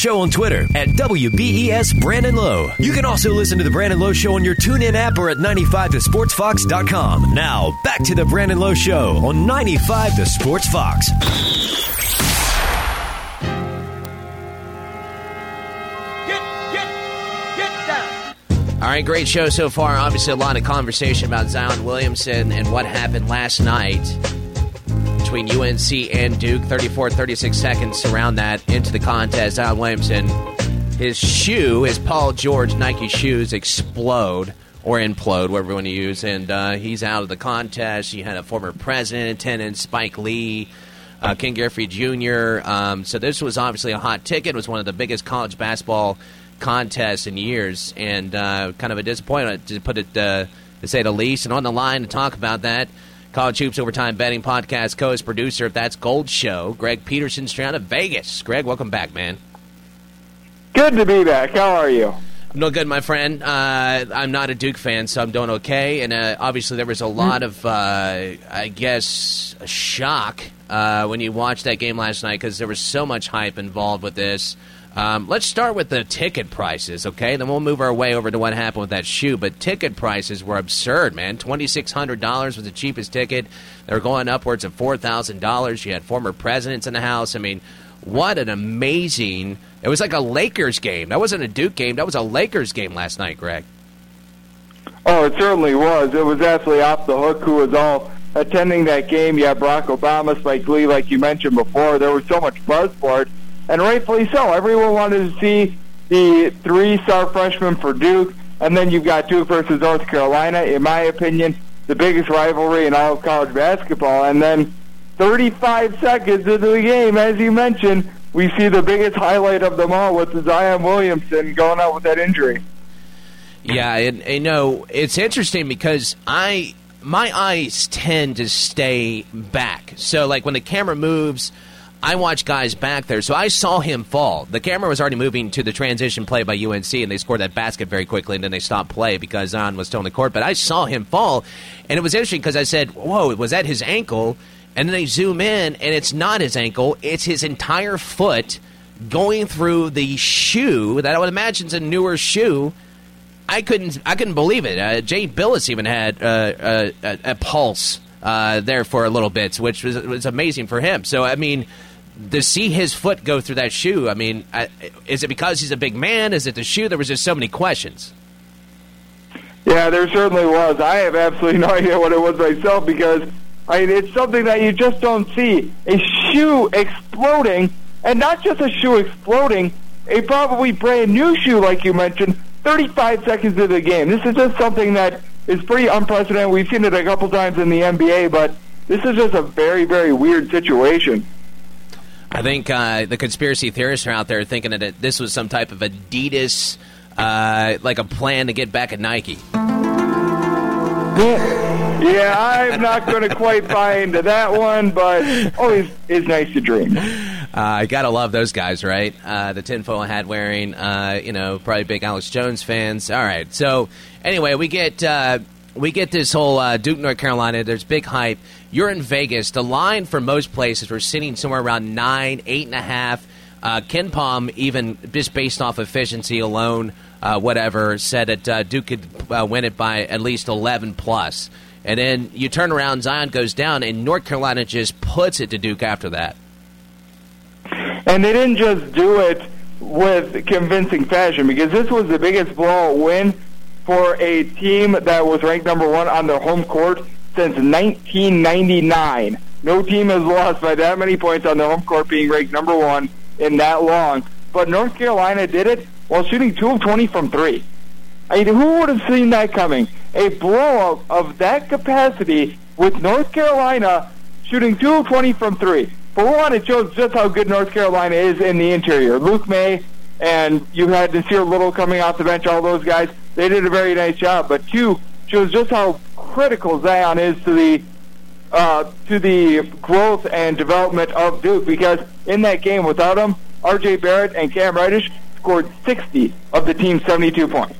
Show on Twitter at WBES Brandon Lowe. You can also listen to The Brandon Lowe Show on your TuneIn app or at 95thesportsfox.com. Now, back to The Brandon Lowe Show on 95 The Sports Fox. All right, great show so far. Obviously, a lot of conversation about Zion Williamson and what happened last night between UNC and Duke. 34 36 seconds around that into the contest. Zion Williamson, his shoe, his Paul George Nike shoes explode or implode, whatever you want to use, and uh, he's out of the contest. You had a former president in attendance, Spike Lee. Uh, Ken Griffey Jr. Um, so this was obviously a hot ticket. It was one of the biggest college basketball contests in years, and uh, kind of a disappointment to put it uh, to say the least. And on the line to talk about that, College Hoops Overtime Betting Podcast co-host producer of That's Gold Show, Greg Peterson, straight out of Vegas. Greg, welcome back, man. Good to be back. How are you? No good, my friend. Uh, I'm not a Duke fan, so I'm doing okay. And uh, obviously, there was a lot of, uh, I guess, a shock uh, when you watched that game last night because there was so much hype involved with this. Um, let's start with the ticket prices, okay? Then we'll move our way over to what happened with that shoe. But ticket prices were absurd, man. Twenty six hundred dollars was the cheapest ticket. They were going upwards of four thousand dollars. You had former presidents in the house. I mean, what an amazing! It was like a Lakers game. That wasn't a Duke game. That was a Lakers game last night, Greg. Oh, it certainly was. It was absolutely off the hook. Who was all attending that game? Had Barack Obama, Spike Lee, like you mentioned before. There was so much buzz for it and rightfully so. Everyone wanted to see the three-star freshman for Duke, and then you've got Duke versus North Carolina. In my opinion, the biggest rivalry in all of college basketball. And then 35 seconds into the game, as you mentioned, we see the biggest highlight of them all with Zion Williamson going out with that injury. Yeah, and, and no, it's interesting because I my eyes tend to stay back. So like when the camera moves I watch guys back there, so I saw him fall. The camera was already moving to the transition play by UNC, and they scored that basket very quickly, and then they stopped play because Zion was still in the court. But I saw him fall, and it was interesting because I said, "Whoa, it was that his ankle?" And then they zoom in, and it's not his ankle; it's his entire foot going through the shoe that I would imagine is a newer shoe. I couldn't, I couldn't believe it. Uh, Jay Bilas even had uh, a, a, pulse uh, there for a little bit, which was, was amazing for him. So, I mean to see his foot go through that shoe, I mean, I, is it because he's a big man? Is it the shoe? There was just so many questions. Yeah, there certainly was. I have absolutely no idea what it was myself because I mean, it's something that you just don't see. A shoe exploding, and not just a shoe exploding, a probably brand new shoe, like you mentioned, 35 seconds into the game. This is just something that is pretty unprecedented. We've seen it a couple times in the NBA, but this is just a very, very weird situation. I think uh, the conspiracy theorists are out there thinking that it, this was some type of Adidas, uh, like a plan to get back at Nike. Yeah, I'm not going to quite buy into that one, but always is nice to dream. I uh, gotta love those guys, right? Uh, the tinfoil hat wearing, uh, you know, probably big Alex Jones fans. All right, so anyway, we get uh, we get this whole uh, Duke, North Carolina. There's big hype. You're in Vegas. The line for most places we're sitting somewhere around nine, eight and a half. Uh, KenPom, even just based off efficiency alone, uh, whatever, said that uh, Duke could uh, win it by at least 11 plus. And then you turn around, Zion goes down, and North Carolina just puts it to Duke after that. And they didn't just do it with convincing fashion because this was the biggest blowout win for a team that was ranked number one on their home court since 1999. No team has lost by that many points on their home court being ranked number one in that long. But North Carolina did it while shooting 2 of 20 from 3. I mean, who would have seen that coming? A blowout of that capacity with North Carolina shooting 2 of 20 from 3. For one, it shows just how good North Carolina is in the interior. Luke Maye and you had Nassir Little coming off the bench, all those guys. They did a very nice job. But two shows just how critical Zion is to the uh, to the growth and development of Duke because in that game without him, R.J. Barrett and Cam Reddish scored 60 of the team's 72 points.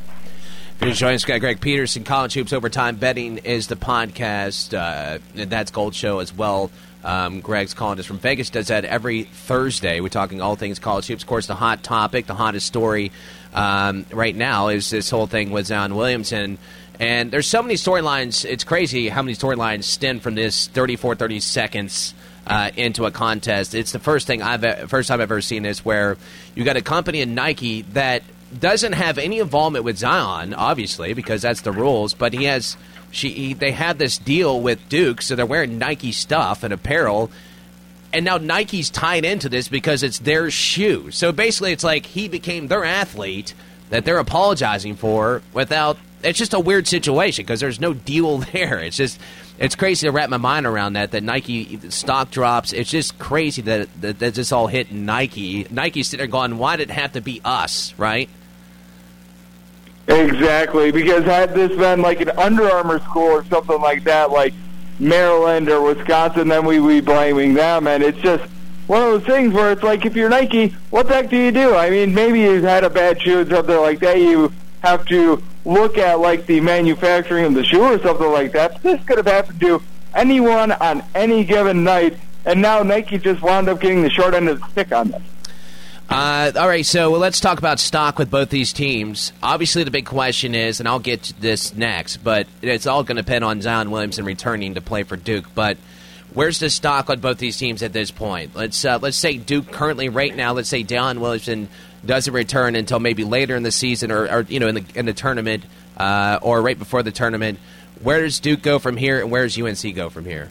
Here's joining us, Greg Peterson. College Hoops Overtime Betting is the podcast. Uh, that's Gold Show as well. Um, Greg's calling us from Vegas. Does that every Thursday. We're talking all things college hoops. Of course, the hot topic, the hottest story um, right now is this whole thing with Zion Williamson. And there's so many storylines. It's crazy how many storylines stem from this 34, 30 seconds uh, into a contest. It's the first thing I've first time I've ever seen this where you got a company in Nike that doesn't have any involvement with Zion, obviously, because that's the rules. But he has she he, they had this deal with Duke, so they're wearing Nike stuff and apparel. And now Nike's tied into this because it's their shoe. So basically, it's like he became their athlete that they're apologizing for without. It's just a weird situation because there's no deal there. It's just it's crazy to wrap my mind around that. That Nike stock drops. It's just crazy that that, that this all hit Nike. Nike's sitting there going, "Why did it have to be us?" Right? Exactly, because had this been like an Under Armour school or something like that, like Maryland or Wisconsin, then we would be blaming them. And it's just one of those things where it's like, if you're Nike, what the heck do you do? I mean, maybe you've had a bad shoe or something like that. You have to look at like the manufacturing of the shoe or something like that. But this could have happened to anyone on any given night, and now Nike just wound up getting the short end of the stick on this. Uh, all right, so let's talk about stock with both these teams. Obviously, the big question is, and I'll get to this next, but it's all going to depend on Zion Williamson returning to play for Duke. But where's the stock on both these teams at this point? Let's uh, let's say Duke currently, right now, let's say Zion Williamson doesn't return until maybe later in the season, or, or you know, in the in the tournament, uh, or right before the tournament. Where does Duke go from here, and where does UNC go from here?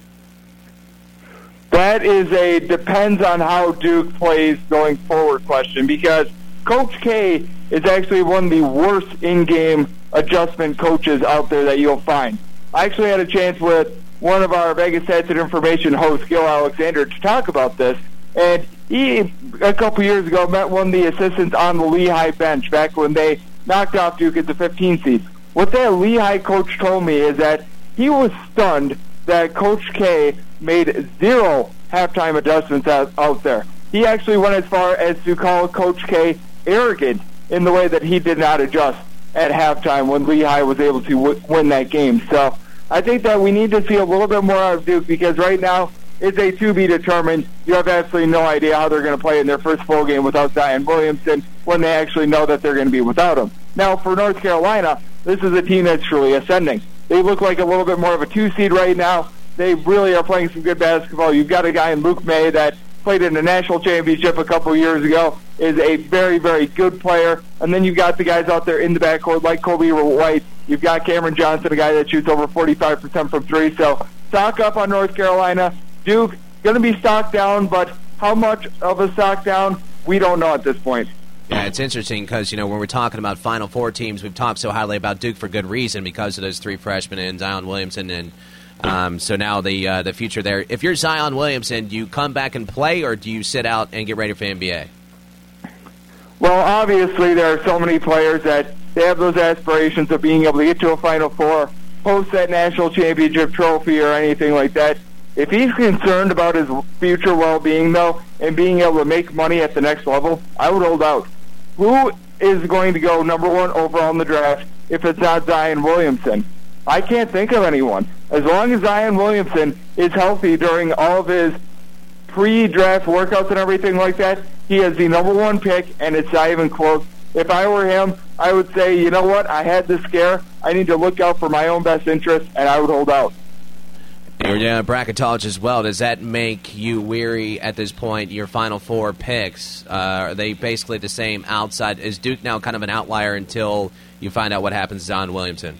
That is a depends on how Duke plays going forward question because Coach K is actually one of the worst in-game adjustment coaches out there that you'll find. I actually had a chance with one of our Vegas and Information hosts, Gill Alexander, to talk about this. And he, a couple years ago, met one of the assistants on the Lehigh bench back when they knocked off Duke at the 15 seed. What that Lehigh coach told me is that he was stunned that Coach K made zero halftime adjustments out, out there. He actually went as far as to call Coach K arrogant in the way that he did not adjust at halftime when Lehigh was able to w- win that game. So I think that we need to see a little bit more out of Duke because right now it's a to be determined. You have absolutely no idea how they're going to play in their first full game without Zion Williamson when they actually know that they're going to be without him. Now for North Carolina, this is a team that's truly ascending. They look like a little bit more of a two seed right now they really are playing some good basketball. You've got a guy in Luke Maye that played in the national championship a couple years ago, is a very, very good player. And then you've got the guys out there in the backcourt like Coby White. You've got Cameron Johnson, a guy that shoots over 45% from three. So stock up on North Carolina. Duke, going to be stocked down, but how much of a stock down, we don't know at this point. Yeah, it's interesting because, you know, when we're talking about Final Four teams, we've talked so highly about Duke for good reason because of those three freshmen and Zion Williamson and – um, so now the uh, the future there. If you're Zion Williamson, do you come back and play, or do you sit out and get ready for NBA? Well, obviously there are so many players that they have those aspirations of being able to get to a Final Four, host that national championship trophy, or anything like that. If he's concerned about his future well-being, though, and being able to make money at the next level, I would hold out. Who is going to go number one overall in the draft if it's not Zion Williamson? I can't think of anyone. As long as Zion Williamson is healthy during all of his pre-draft workouts and everything like that, he has the number one pick, and it's not even close. If I were him, I would say, you know what, I had this scare. I need to look out for my own best interest, and I would hold out. You're a bracketologist as well. Does that make you weary at this point? Your final four picks uh, are they basically the same outside? Is Duke now kind of an outlier until you find out what happens to Zion Williamson?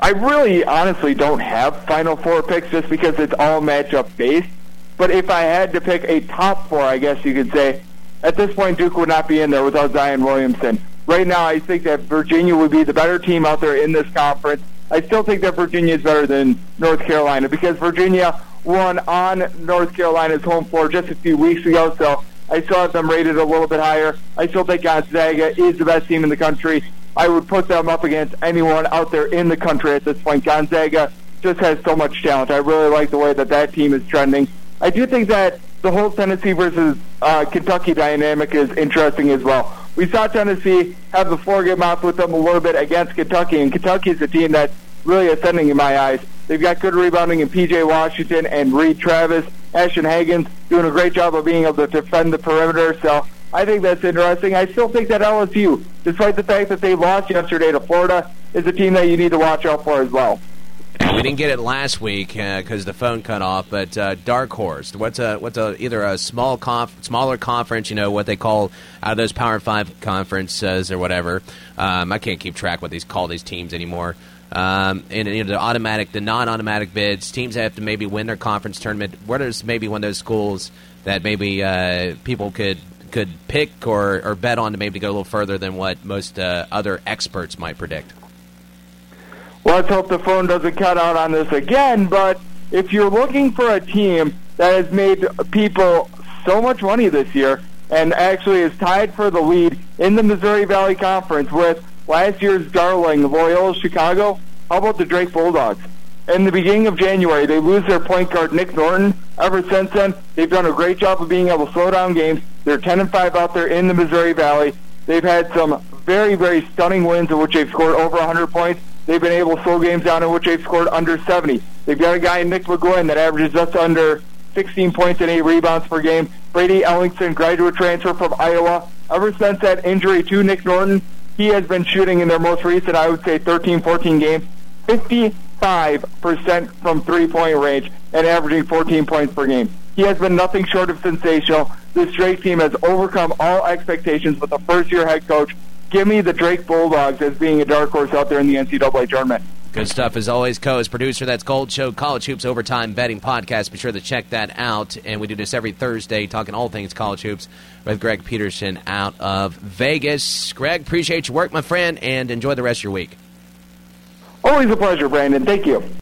I really honestly don't have Final Four picks just because it's all matchup based. But if I had to pick a top four, I guess you could say, at this point Duke would not be in there without Zion Williamson. Right now, I think that Virginia would be the better team out there in this conference. I still think that Virginia is better than North Carolina because Virginia won on North Carolina's home floor just a few weeks ago, so I still have them rated a little bit higher. I still think Gonzaga is the best team in the country. I would put them up against anyone out there in the country at this point. Gonzaga just has so much talent. I really like the way that that team is trending. I do think that the whole Tennessee versus uh, Kentucky dynamic is interesting as well. We saw Tennessee have the floor game off with them a little bit against Kentucky, and Kentucky is a team that's really ascending in my eyes. They've got good rebounding in P.J. Washington and Reid Travis. Ashton Hagans doing a great job of being able to defend the perimeter. So I think that's interesting. I still think that LSU, despite the fact that they lost yesterday to Florida, is a team that you need to watch out for as well. We didn't get it last week because uh, the phone cut off. But uh, Dark Horse, what's a what's a either a small conf, smaller conference, you know what they call out of those Power Five conferences or whatever. Um, I can't keep track what these call these teams anymore. Um, and you know the automatic, the non-automatic bids, teams have to maybe win their conference tournament. Where maybe one of those schools that maybe uh, people could could pick or, or bet on to maybe go a little further than what most uh, other experts might predict. Well, let's hope the phone doesn't cut out on this again. But if you're looking for a team that has made people so much money this year and actually is tied for the lead in the Missouri Valley Conference with last year's darling Loyola Chicago, how about the Drake Bulldogs? In the beginning of January, they lose their point guard Nick Norton. Ever since then, they've done a great job of being able to slow down games. They're 10 and 5 out there in the Missouri Valley. They've had some very, very stunning wins in which they've scored over 100 points. They've been able to slow games down in which they've scored under 70. They've got a guy Nick McGlynn that averages just under 16 points and 8 rebounds per game. Brady Ellingson, graduate transfer from Iowa. Ever since that injury to Nick Norton, he has been shooting in their most recent, I would say, 13, 14 games, 55% from three-point range and averaging 14 points per game. He has been nothing short of sensational. This Drake team has overcome all expectations with a first-year head coach. Give me the Drake Bulldogs as being a dark horse out there in the NCAA tournament. Good stuff as always, Co. As producer, that's Gold Show College Hoops Overtime Betting Podcast. Be sure to check that out. And we do this every Thursday, talking all things college hoops with Greg Peterson out of Vegas. Greg, appreciate your work, my friend, and enjoy the rest of your week. Always a pleasure, Brandon. Thank you.